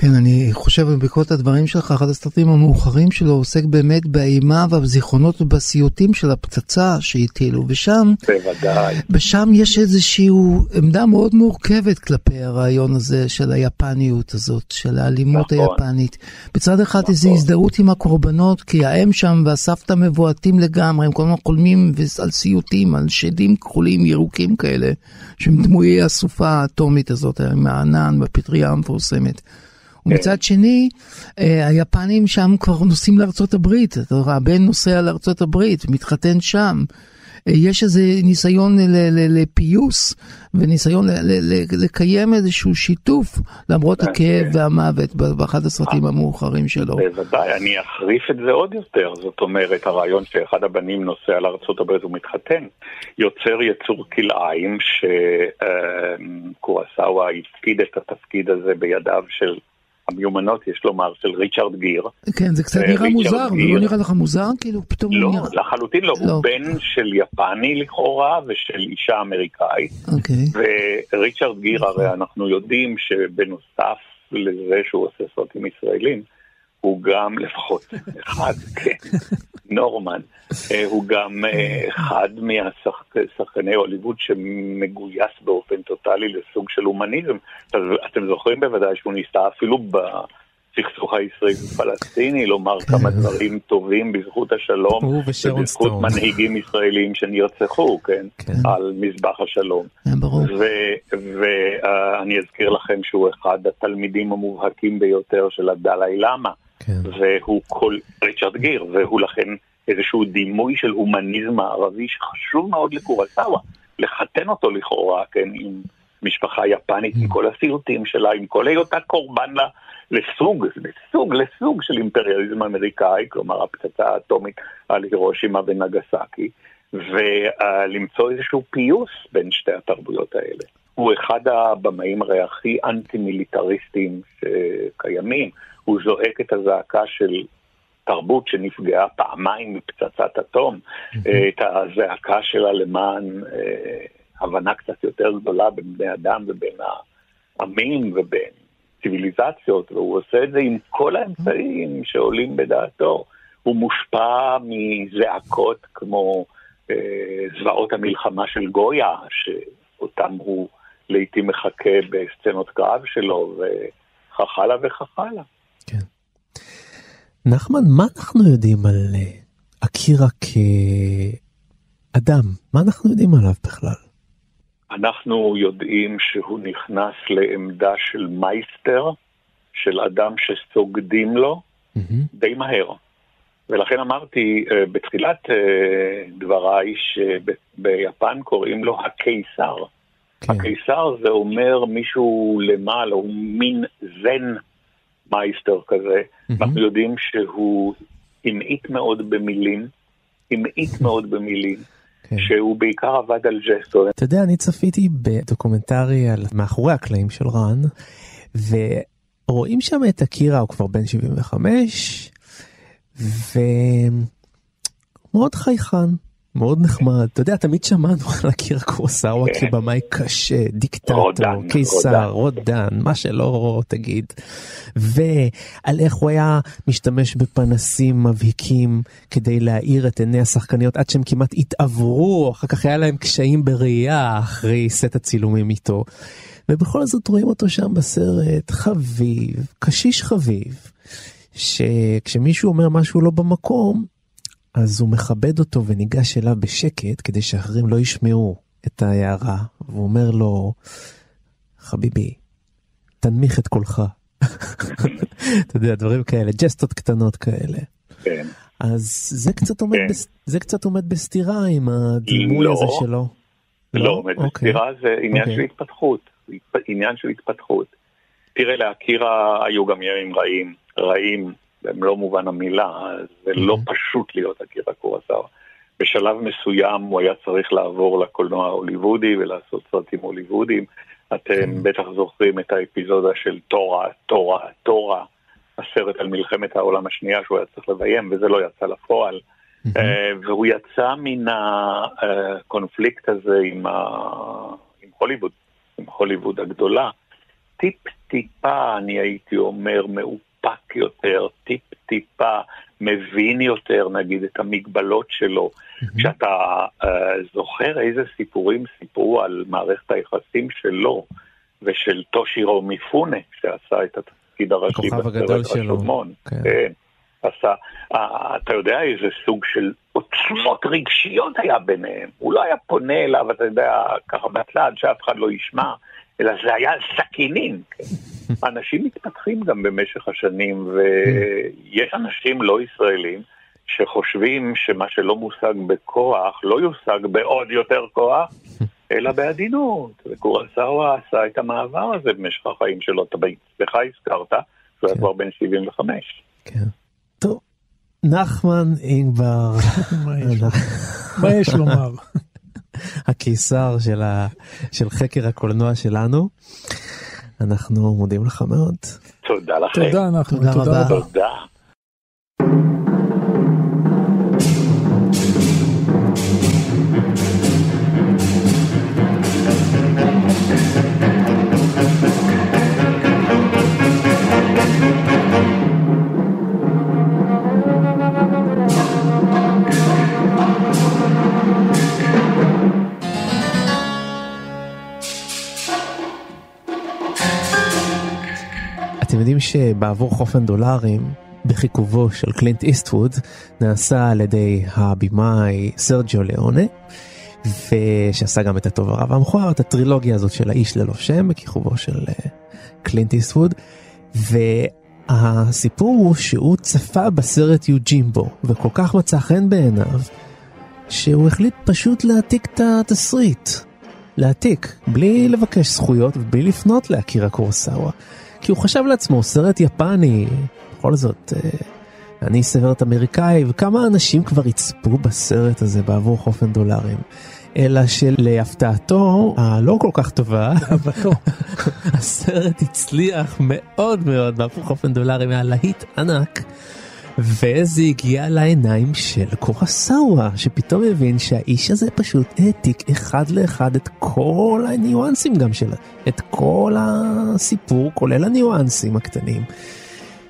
כן, אני חושב בעקבות הדברים שלך, אחד הסרטים המאוחרים שלו עוסק באמת באימה ובזיכרונות ובסיוטים של הפצצה שהטילו, ושם, בוודאי. ושם יש איזושהי עמדה מאוד מורכבת כלפי הרעיון הזה של היפניות הזאת, של האלימות נכון. היפנית. בצד אחד נכון. איזו הזדהות עם הקורבנות, כי האם שם והסבתא מבועתים לגמרי, הם כל הזמן חולמים על סיוטים, על שדים כחולים ירוקים כאלה, שהם דמויי הסופה האטומית הזאת, עם הענן בפטריה המפורסמת. ומצד שני, אה, היפנים שם כבר נוסעים לארצות הברית, הבן נוסע לארצות הברית, מתחתן שם. אה, יש איזה ניסיון לפיוס וניסיון לקיים איזשהו שיתוף למרות כן, הכאב כן. והמוות באחד הסרטים המאוחרים שלו. בוודאי, אני אחריף את זה עוד יותר. זאת אומרת, הרעיון שאחד הבנים נוסע לארה"ב ומתחתן, יוצר יצור כלאיים שקורסאווה הפקיד את התפקיד הזה בידיו של המיומנות, יש לומר, של ריצ'רד גיר. כן, זה קצת אה, נראה מוזר, זה. לא נראה לך מוזר? כאילו פתאום לא, הוא נראה... לחלוטין לא. לא. הוא בן של יפני לכאורה ושל אישה אמריקאית. אוקיי. וריצ'רד גיר, הרי אנחנו יודעים שבנוסף לזה שהוא עושה סרטים ישראלים, הוא גם לפחות אחד, כן, נורמן, אה, הוא גם אה, אחד מהשחקני הוליווד שמגויס באופן טוטאלי לסוג של הומניזם. אתם זוכרים בוודאי שהוא ניסה אפילו בסכסוך הישראלי-פלסטיני לומר כמה דברים טובים בזכות השלום ובזכות. מנהיגים ישראלים שנרצחו, כן, כן. על מזבח השלום. ואני אזכיר לכם שהוא אחד התלמידים המובהקים ביותר של הדלאי למה, כן. והוא כל ריצ'רד גיר, והוא לכן איזשהו דימוי של הומניזם מערבי שחשוב מאוד לקורסאווה, לחתן אותו לכאורה, כן, עם משפחה יפנית, עם כל הסיוטים שלה, עם כל היותה קורבן לה. לסוג, לסוג, לסוג של אימפריאליזם אמריקאי, כלומר הפצצה האטומית על הירושימה ונגסקי, ולמצוא איזשהו פיוס בין שתי התרבויות האלה. הוא אחד הבמאים הרי הכי אנטי-מיליטריסטים שקיימים, הוא זועק את הזעקה של תרבות שנפגעה פעמיים מפצצת אטום, את הזעקה שלה למען אה, הבנה קצת יותר גדולה בין בני אדם ובין העמים ובין ציוויליזציות, והוא עושה את זה עם כל האמצעים שעולים בדעתו. הוא מושפע מזעקות כמו אה, זוועות המלחמה של גויה, שאותם הוא לעיתים מחכה בסצנות קרב שלו, וכך הלאה וכך הלאה. כן. נחמן, מה אנחנו יודעים על אה, אקירה כאדם? מה אנחנו יודעים עליו בכלל? אנחנו יודעים שהוא נכנס לעמדה של מייסטר, של אדם שסוגדים לו, מהמם. די מהר. ולכן אמרתי אה, בתחילת אה, דבריי שביפן קוראים לו הקיסר. כן. הקיסר זה אומר מישהו למעלה, הוא מין Zen master כזה. מהמם. אנחנו יודעים שהוא המעיט מאוד במילים, המעיט מאוד במילים, כן. שהוא בעיקר עבד על ג'סטות. אתה יודע, אני צפיתי בדוקומנטרי על מאחורי הקלעים של רן, ורואים שם את אקירה, הוא כבר בן 75, ומאוד חייכן, מאוד נחמד. אתה יודע, תמיד שמענו על אקירה קורוסאווה כן. כבמאי קשה, דיקטטור, קיסר, רודן, מה שלא תגיד. ועל איך הוא היה משתמש בפנסים מבהיקים כדי להאיר את עיני השחקניות עד שהם כמעט התעוורו, אחר כך היה להם קשיים בראייה אחרי סט הצילומים איתו. ובכל זאת רואים אותו שם בסרט, חביב, קשיש חביב, שכשמישהו אומר משהו לא במקום, אז הוא מכבד אותו וניגש אליו בשקט כדי שאחרים לא ישמעו את ההערה, והוא אומר לו, חביבי, תנמיך את קולך. אתה יודע, דברים כאלה, ג'סטות קטנות כאלה. כן. אז זה קצת עומד, כן. בס... זה קצת עומד בסתירה עם הדימוי לא. הזה שלו. לא עומד אוקיי. בסתירה, זה עניין אוקיי. של התפתחות. עניין של התפתחות. תראה, לאקירה היו גם ימים רעים, רעים במלוא מובן המילה, זה לא Mhm. פשוט להיות אקירה קורסאווה. בשלב מסוים הוא היה צריך לעבור לקולנוע ההוליוודי ולעשות סרטים הוליוודיים. אתם בטח זוכרים את האפיזודה של תורה, תורה, תורה, הסרט על מלחמת העולם השנייה שהוא היה צריך לביים, וזה לא יצא לפועל. אה, והוא יצא מן הקונפליקט הזה עם, ה... עם הוליווד, עם הוליווד הגדולה, טיפ טיפה, אני הייתי אומר, מאופק יותר, טיפ-טיפה מבין יותר, נגיד, את המגבלות שלו. כשאתה uh, זוכר איזה סיפורים סיפרו על מערכת היחסים שלו ושל טושירו מיפונה, שעשה את התפקיד הראשי שלו. רשומון. כן. כן. עשה, uh, אתה יודע איזה סוג של עוצמות רגשיות היה ביניהם. הוא לא היה פונה אליו, אתה יודע, ככה בצד, שאף אחד לא ישמע, אלא זה היה סכינים. כן. אנשים מתפתחים גם במשך השנים, ויש אנשים לא ישראלים שחושבים שמה שלא מושג בכוח, לא יושג בעוד יותר כוח, אלא בעדינות. וקורסאווה עשה את המעבר הזה במשך החיים שלו. אתה בעצמך הזכרת, שהוא היה כן. כבר בן 75. כן. טוב, נחמן אינגבר, מה יש לומר? הקיסר. של חקר הקולנוע שלנו. אנחנו מודים לך מאוד. תודה לכם. תודה נחמן, תודה תודה. רבה. תודה. אתם יודעים שבעבור חופן דולרים, בחיכובו של קלינט איסטווד, נעשה על ידי הבמאי סרג'יו ליאונה, ושעשה גם את הטוב הרע והמכוער, את הטרילוגיה הזאת של האיש ללא שם, בכיכובו של אה, קלינט איסטווד, והסיפור הוא שהוא צפה בסרט יוג'ימבו, וכל כך מצא חן בעיניו, שהוא החליט פשוט להעתיק את התסריט. להעתיק, בלי לבקש זכויות ובלי לפנות לאקירה קורסאווה. כי הוא חשב לעצמו, סרט יפני, בכל זאת, אה, אני סרט אמריקאי, וכמה אנשים כבר יצפו בסרט הזה בעבור חופן דולרים. אלא שלהפתעתו הלא כל כך טובה, אהבתו. הסרט הצליח מאוד מאוד בעבור חופן דולרים, היה להיט ענק. וזה הגיע לעיניים של קורסאווה, שפתאום הבין שהאיש הזה פשוט העתיק אחד לאחד את כל הניואנסים גם שלה, את כל הסיפור, כולל הניואנסים הקטנים.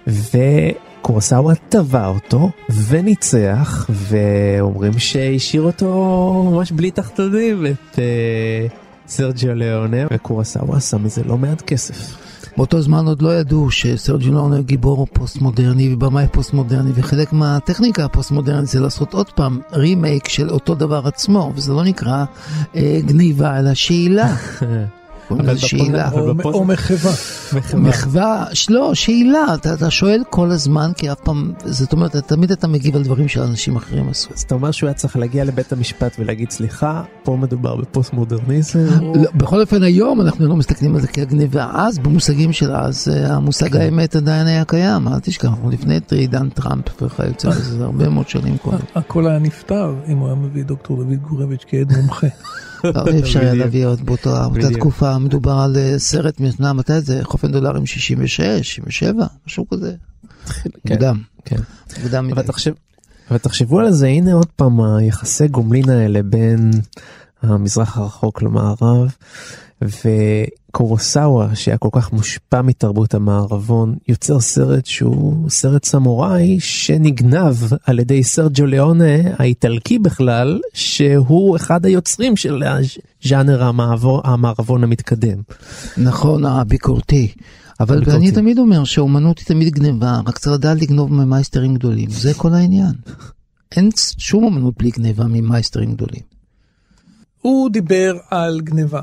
וקורסאווה תבע אותו וניצח, ואומרים שהשאיר אותו ממש בלי תחתונים, את אה, סרג'יו לאונה, וקורסאווה עשה מזה לא מעט כסף. באותו זמן עוד לא ידעו שסרג'יו לאונה הוא גיבור פוסט מודרני ובמאי פוסט מודרני וחלק מהטכניקה הפוסט מודרנית זה לעשות עוד פעם רימייק של אותו דבר עצמו וזה לא נקרא אה, גניבה אלא שאילה. קוראים לזה. אבל או- מחווה. מחווה, לא, שאילה, אתה, אתה שואל כל הזמן כי אף פעם, זאת אומרת, תמיד אתה מגיב על דברים שאנשים אחרים עשו. אז אתה אומר שהוא היה צריך להגיע לבית המשפט ולהגיד סליחה, פה מדובר בפוסט מודרניזם. לא, בכל אופן היום אנחנו לא מסתכלים על זה כגניבה, אז במושגים של אז אה, המושג האמת עדיין היה קיים, אל תשכח, אנחנו לפני עידן טראמפ וכיוצא בזה, זה הרבה מאוד שנים קודם. הכל היה נפתר אם הוא היה מביא דוקטור דוד גורביץ' כעד מומחה. לא, אי אפשר היה. להביא עוד באותה. תקופה, מדובר על אה, סרט משנה, מתי זה? חופן דולרים 66, 67, משהו כזה. מוקדם, כן. מוקדם מדי. תחשב, אבל תחשבו על זה, הנה עוד פעם היחסי גומלין האלה בין המזרח הרחוק למערב, וקורוסאווה שהיה כל כך מושפע מתרבות המערבון, יוצר סרט שהוא סרט סמוראי שנגנב על ידי סרג'ו ליאונה האיטלקי בכלל, שהוא אחד היוצרים של הז'אנר המעבור, המערבון המתקדם. נכון, הביקורתי. אבל הביקורתי. אני תמיד אומר שאומנות היא תמיד גניבה, רק צריך לדעת לגנוב ממייסטרים גדולים, זה כל העניין. אין שום אומנות בלי גניבה ממייסטרים גדולים. הוא דיבר על גניבה.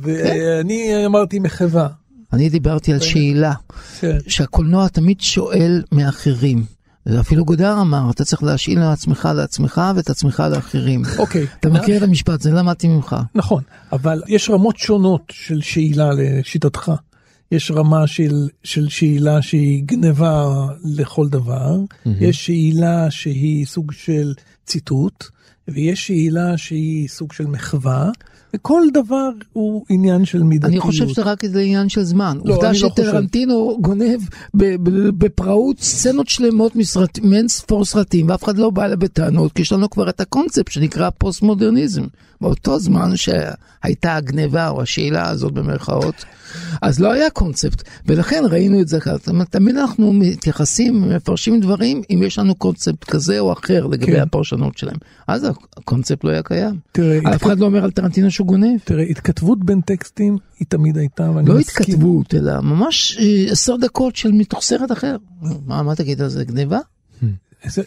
ואני אמרתי מחווה. אני דיברתי על שאלה, כן. שהקולנוע תמיד שואל מאחרים. אפילו גודר אמר, אתה צריך להשאיל לעצמך לעצמך ואת עצמך לאחרים. אוקיי. אתה מכיר את המשפט, זה למדתי ממך. נכון, אבל יש רמות שונות של שאילה לשיטתך. יש רמה של, של שאילה שהיא גניבה לכל דבר, יש שאילה שהיא סוג של ציטוט, ויש שאילה שהיא סוג של מחווה, וכל דבר הוא עניין של מידתיות. אני חושב שזה רק איזה עניין של זמן. לא, עובדה לא חושב. שטרנטינו גונב ב- ב- בפראות סצנות שלמות מאין ספור סרטים, ואף אחד לא בא אליו בטענות, כי יש לנו כבר את הקונספט שנקרא פוסט מודרניזם. באותו זמן שהייתה הגניבה או השאלה הזאת במרכאות, אז לא היה קונספט, ולכן ראינו את זה ככה. תמיד אנחנו מתייחסים, מפרשים דברים, אם יש לנו קונספט כזה או אחר לגבי כן. הפרשנות שלהם. אז הקונספט לא היה קיים. תראה, אף אחד לא אומר על טרנטינו שהוא גונב. תראה, התכתבות בין טקסטים היא תמיד הייתה, ואני לא מסכים. התכתבות, אלא ממש אה, עשר דקות של מתוך סרט אחר. מה, מה תגיד על זה, גניבה?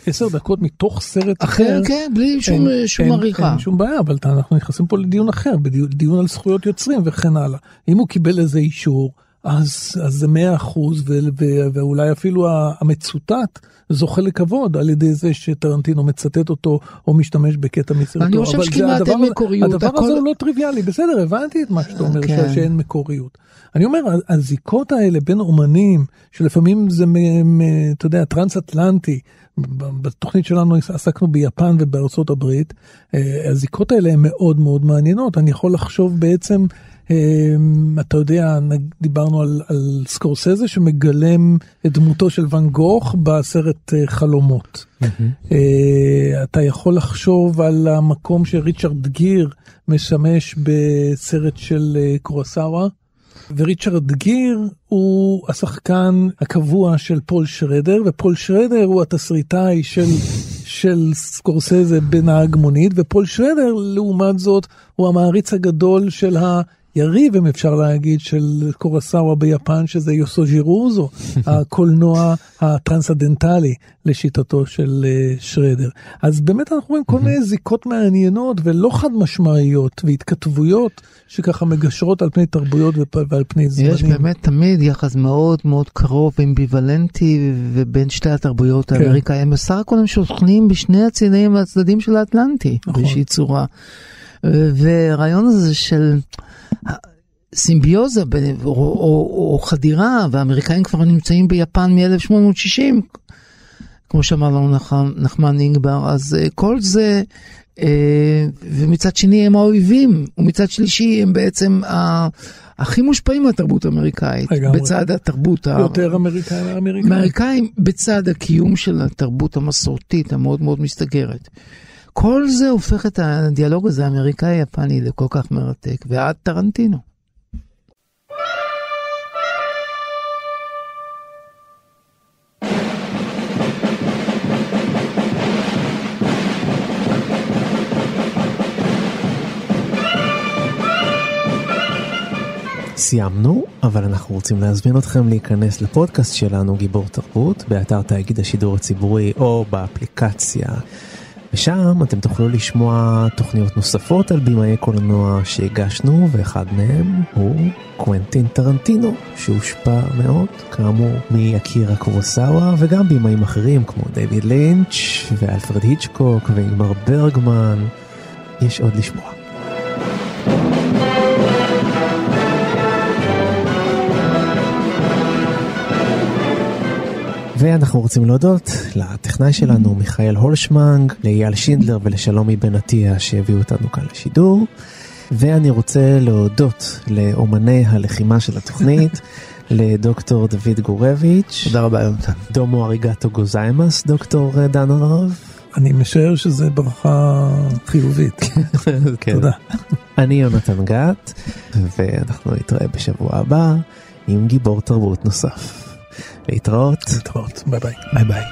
עשר- דקות מתוך סרט אחר, אחר. כן, בלי שום, אין- שום אין- עריכה. אין שום בעיה, אבל אנחנו נכנסים פה לדיון אחר, בדיון, דיון על זכויות יוצרים וכן הלאה. אם הוא קיבל איזה אישור, אז, אז זה מאה אחוז, ואולי אפילו המצוטט זוכה לכבוד על ידי זה שטרנטינו מצטט אותו או משתמש בקטע מסרטו. אני חושב שכמעט אין מקוריות, הדבר הכל- הזה הוא לא טריוויאלי, בסדר, הבנתי את מה שאתה אומר, כן. שאין מקוריות. אני אומר, הזיקות האלה בין אומנים, שלפעמים זה, אתה יודע, טרנס-אטלנטי, בתוכנית שלנו עסקנו ביפן ובארצות הברית, אה, הזיקות האלה הן מאוד מאוד מעניינות. אני יכול לחשוב בעצם, אה, אתה יודע, דיברנו על, על סקורסזה שמגלם את דמותו של ואן גוך בסרט אה, חלומות. אה, אתה יכול לחשוב על המקום שריצ'רד גיר משמש בסרט של קורוסאווה. וריצ'רד גיר הוא השחקן הקבוע של פול שרדר, ופול שרדר הוא התסריטאי של, של סקורסזה בנהג מונית, ופול שרדר לעומת זאת הוא המעריץ הגדול של היריב, אם אפשר להגיד, של קורסאווה ביפן, שזה יוסוג'ירוזו, הקולנוע הטרנסדנטלי לשיטתו של אה, שרדר. אז באמת אנחנו רואים כל מיני זיקות מעניינות ולא חד משמעיות והתכתבויות שככה מגשרות על פני תרבויות ועל פני זמנים. יש באמת תמיד יחס מאוד מאוד קרוב, אמביוולנטי, ובין שתי התרבויות כן. האמריקאים. בסך הכל הם שוכנים בשני והצדדים של האטלנטי, נכון. באיזושהי צורה. והרעיון הזה של סימביוזה או, או, או חדירה, והאמריקאים כבר נמצאים ביפן מ-1860, כמו שאמר לנו נחמן, נחמן אינגבר, אז uh, כל זה, uh, ומצד שני הם האויבים, ומצד שלישי הם בעצם ה- הכי מושפעים מהתרבות האמריקאית, לגמרי. בצד התרבות ה- יותר אמריקאים מאמריקאים. האמריקאים בצד הקיום של התרבות המסורתית המאוד מאוד מסתגרת. כל זה הופך את הדיאלוג הזה האמריקאי-יפני לכל כך מרתק, ועד טרנטינו. סיימנו, אבל אנחנו רוצים להזמין אתכם להיכנס לפודקאסט שלנו גיבור תרבות, באתר תאגיד השידור הציבורי או באפליקציה. ושם אתם תוכלו לשמוע תוכניות נוספות על במאי קולנוע שהגשנו, ואחד מהם הוא קוונטין טרנטינו, שהושפע מאוד, כאמור, מאקירה קורוסאווה, וגם במאים אחרים כמו דיוויד לינץ' ואלפרד היצ'קוק ואיגמר ברגמן. יש עוד לשמוע. ואנחנו רוצים להודות לטכנאי שלנו מיכאל הולשמנג, לאייל שינדלר ולשלומי בן עטיה שהביאו אותנו כאן לשידור. ואני רוצה להודות לאומני הלחימה של התוכנית, לדוקטור דוד גורביץ', תודה רבה יונתן. דומו אריגטו גוזיימאס, דוקטור דן הרב. אני משער שזה ברכה חיובית. כן. תודה. אני יונתן גת, ואנחנו נתראה בשבוע הבא עם גיבור תרבות נוסף. להתראות. להתראות. ביי ביי. ביי ביי.